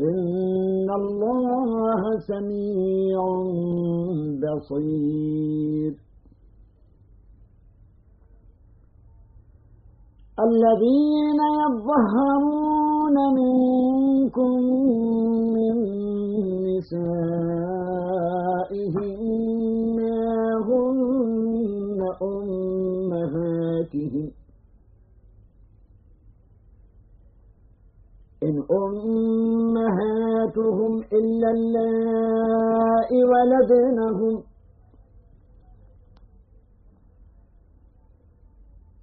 إن الله سميع بصير الذين يظهرون منكم من نسائهم ما هن أمهاتهم إن أمهاتهم إلا اللائي ولدنهم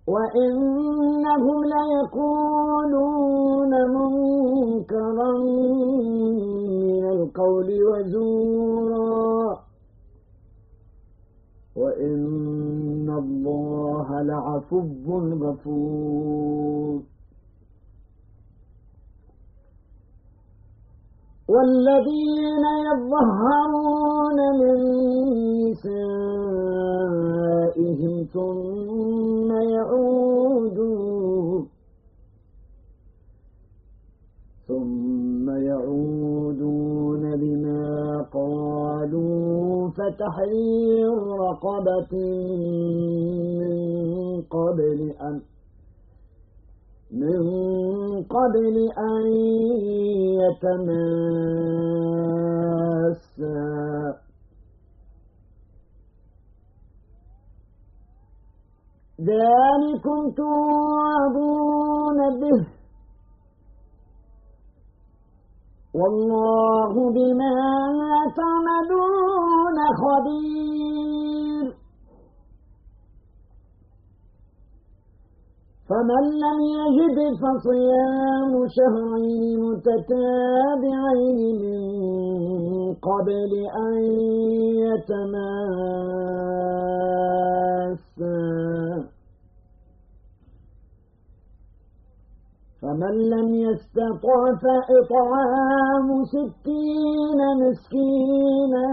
وإنهم ليقولون منكرا من القول وزورا وإن الله لعفو غفور والذين يظهرون من نسائهم ثم يعودون ثم يعودون لما قالوا فتحرير رقبة من قبل أن من قبل أن يتماسا. ذلكم توعدون به. والله بما تعملون خبير. فمن لم يجد فصيام شهرين متتابعين من قبل أن يتماسا. فمن لم يستطع فإطعام ستين مسكينا.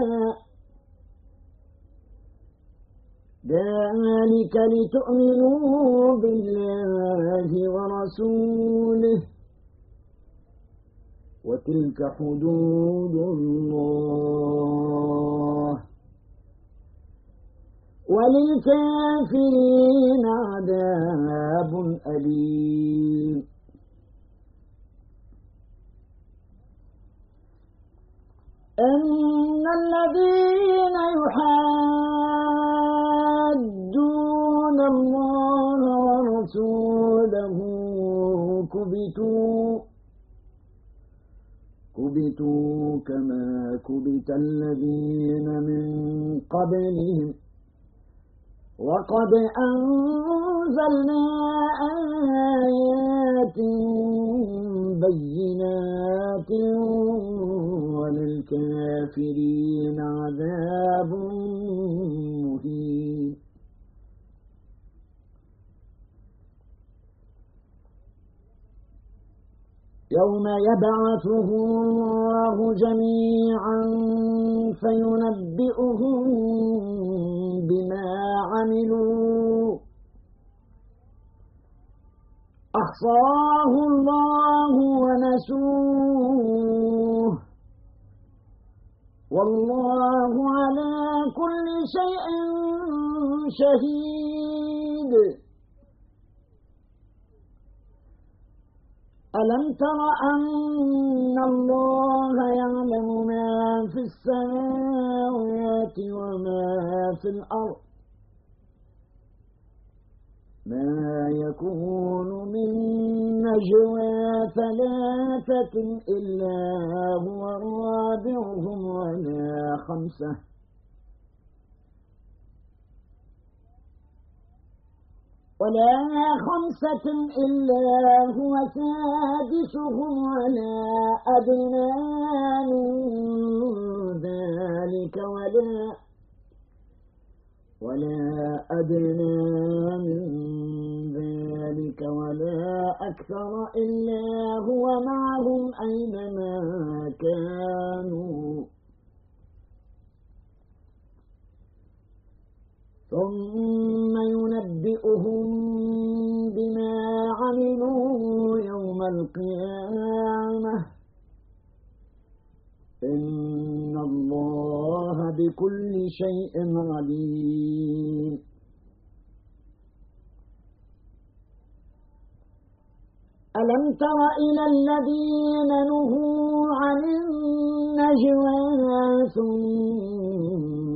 ذلك لتؤمنوا بالله ورسوله. وتلك حدود الله. وللكافرين عذاب أليم. إن الذين يحادون كبتوا كبتوا كما كبت الذين من قبلهم وقد أنزلنا آيات بينات وللكافرين عذاب مهين يوم يبعثه الله جميعا فينبئهم بما عملوا. أحصاه الله ونسوه. والله على كل شيء شهيد. ألم تر أن الله يعلم ما في السماوات وما في الأرض؟ ما يكون من نجوى ثلاثة إلا هو رابعهم ولا خمسة. ولا خمسة إلا هو سادسهم ولا أدنى من ذلك ولا ولا أدنى من ذلك ولا أكثر إلا هو معهم أينما كانوا ثم ينبئهم بما عملوا يوم القيامة. إن الله بكل شيء عليم. ألم تر إلى الذين نهوا عن النجوى ثم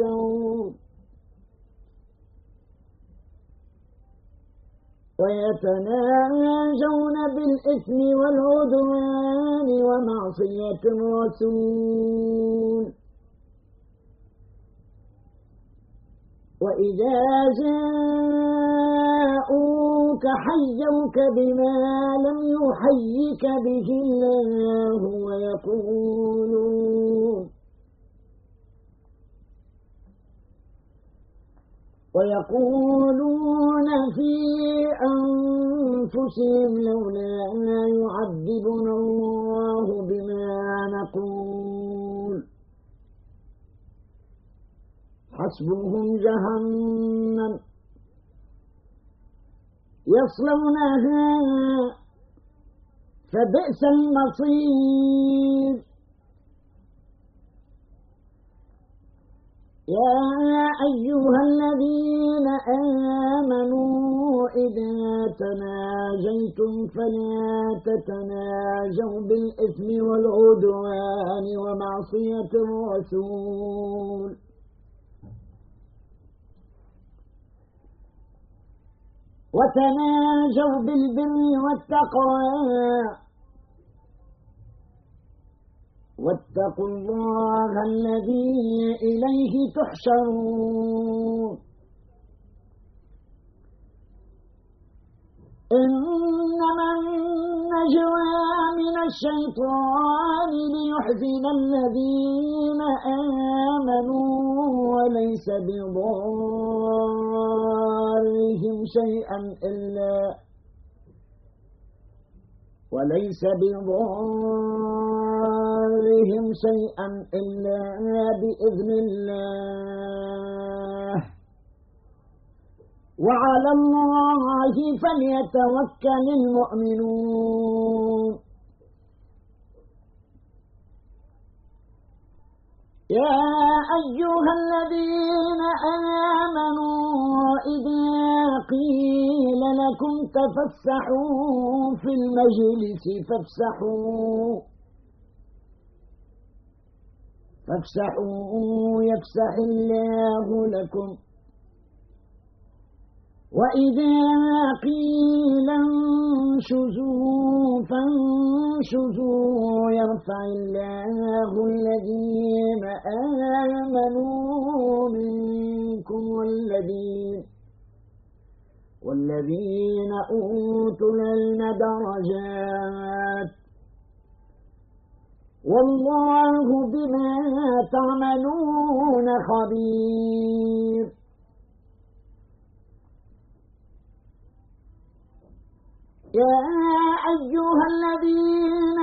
ويتنازون ويتناجون بالإثم والعدوان ومعصية الرسول. وإذا جاءوك حيوك بما لم يحيك به الله ويقولون ويقولون في أنفسهم لولا يعذبنا الله بما نقول. حسبهم جهنم. يصلونها فبئس المصير. يا أيها الذين آمنوا إذا تناجيتم فلا تتناجوا بالإثم والعدوان ومعصية الرسول. وتناجوا بالبر والتقوى. واتقوا الله الذي إليه تحشرون. إنما النجوى من الشيطان ليحزن الذين آمنوا وليس بضارهم شيئا إلا وليس بضارهم شيئا إلا بإذن الله. وعلى الله فليتوكل المؤمنون. يا أيها الذين آمنوا إذا قيل لكم تفسحوا في المجلس فافسحوا. فافسحوا يفسح الله لكم. وإذا قيل انشزوا فانشزوا يرفع الله الذين آمنوا منكم والذين والذين أوتوا العلم درجات. والله بما تعملون خبير. يا أيها الذين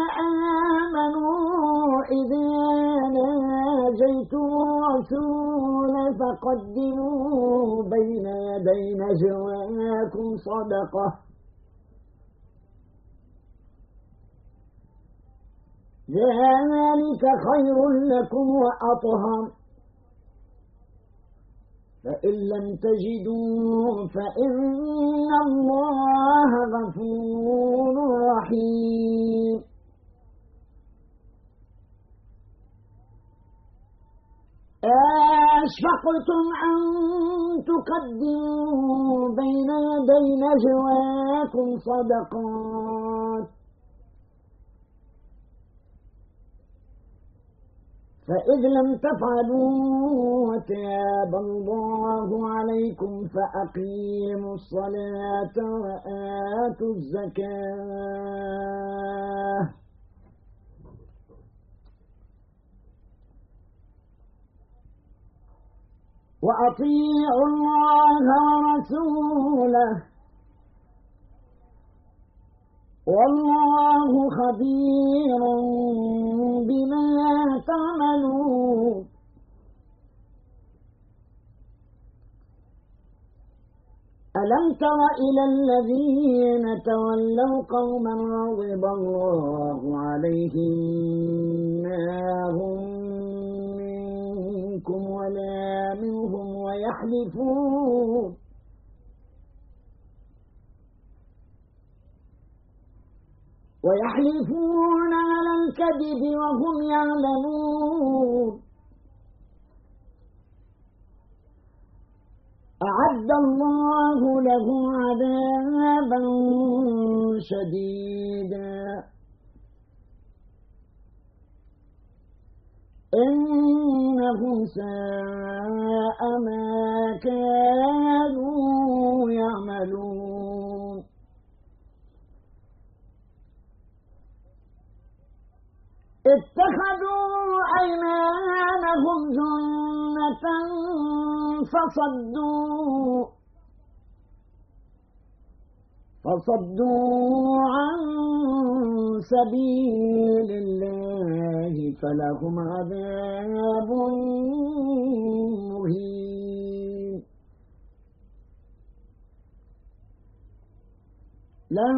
آمنوا إذا ناجيتم الرسول فقدموا بين يدي نجواكم صدقة. ذلك خير لكم وأطهر. فإن لم تجدوا فإن الله غفور رحيم. أشفقتم أن تقدموا بين يدي نجواكم صدقات. فإذ لم تفعلوا وتاب الله عليكم فأقيموا الصلاة وآتوا الزكاة. وأطيعوا الله ورسوله. والله خبير بما تعملون. ألم تر إلى الذين تولوا قوما غضب الله عليهم ما هم منكم ولا منهم ويحلفون. ويحلفون على الكذب وهم يعلمون. أعد الله له عذابا شديدا. إنهم ساء ما كانوا يعملون. اتخذوا أيمانهم جنة فصدوا فصدوا عن سبيل الله فلهم عذاب مهين. لن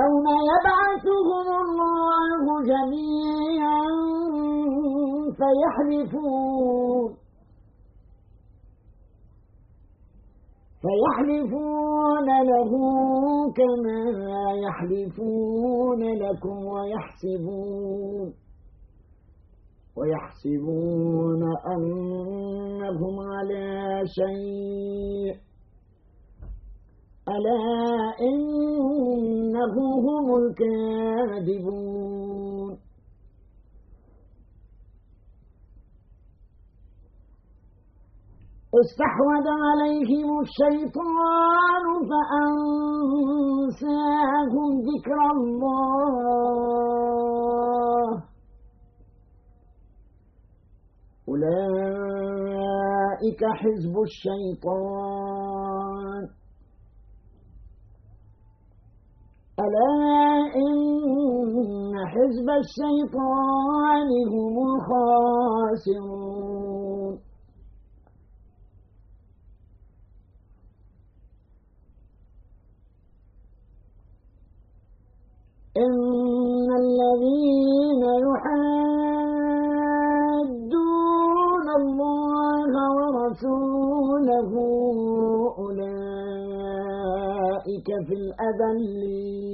يوم يبعثهم الله جميعا فيحلفون. فيحلفون له كما يحلفون لكم ويحسبون. ويحسبون أنهم على شيء. ألا إنه هم الكاذبون؟ استحوذ عليهم الشيطان فأنساهم ذكر الله. أولئك حزب الشيطان. ألا إن حزب الشيطان هم الخاسرون. إن الذين يحادون الله ورسوله أولئك في الأذلين.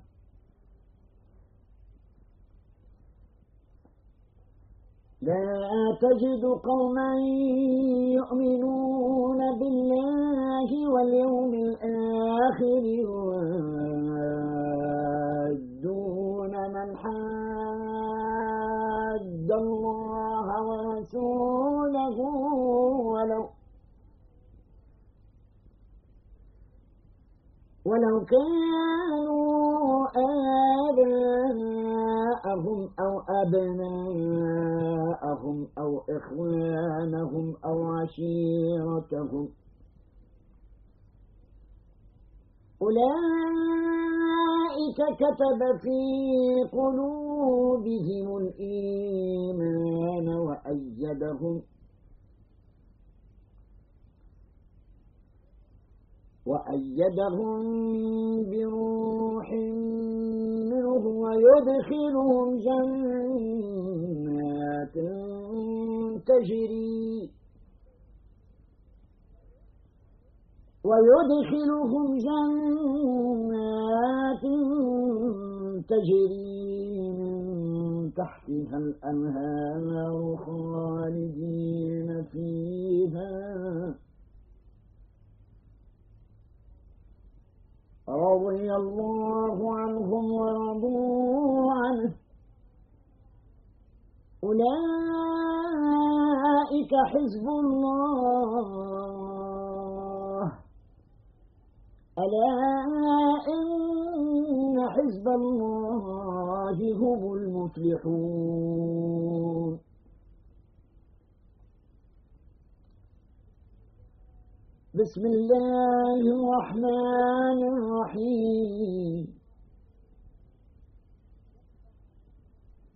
لا تجد قوما يؤمنون بالله واليوم الآخر يوادون من حاد الله ورسوله ولو ولو كانوا آباءهم أو أبناءهم أو إخوانهم أو عشيرتهم. أولئك كتب في قلوبهم الإيمان وأيدهم وأيدهم بروح منه ويدخلهم جنات تجري ويدخلهم جنات تجري من تحتها الأنهار خالدين فيها. رضي الله أولئك حزب الله. ألا إن حزب الله هم المفلحون. بسم الله الرحمن الرحيم.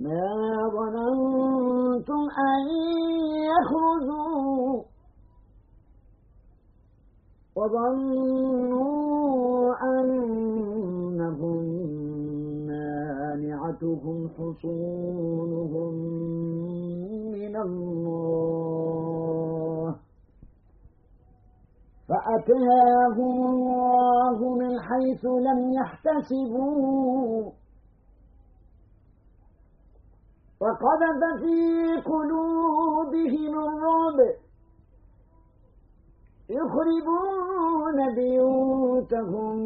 ما ظننتم أن يخرجوا وظنوا أنهم مانعتهم حصونهم من الله. فأتاهم الله من حيث لم يحتسبوا. وقذف في قلوبهم الرعب. يخربون بيوتهم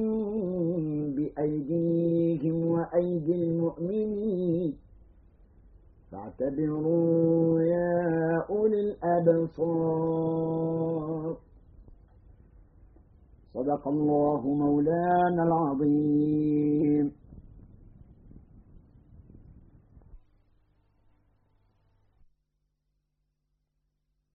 بأيديهم وأيدي المؤمنين. فاعتبروا يا أولي الأبصار. صدق الله مولانا العظيم.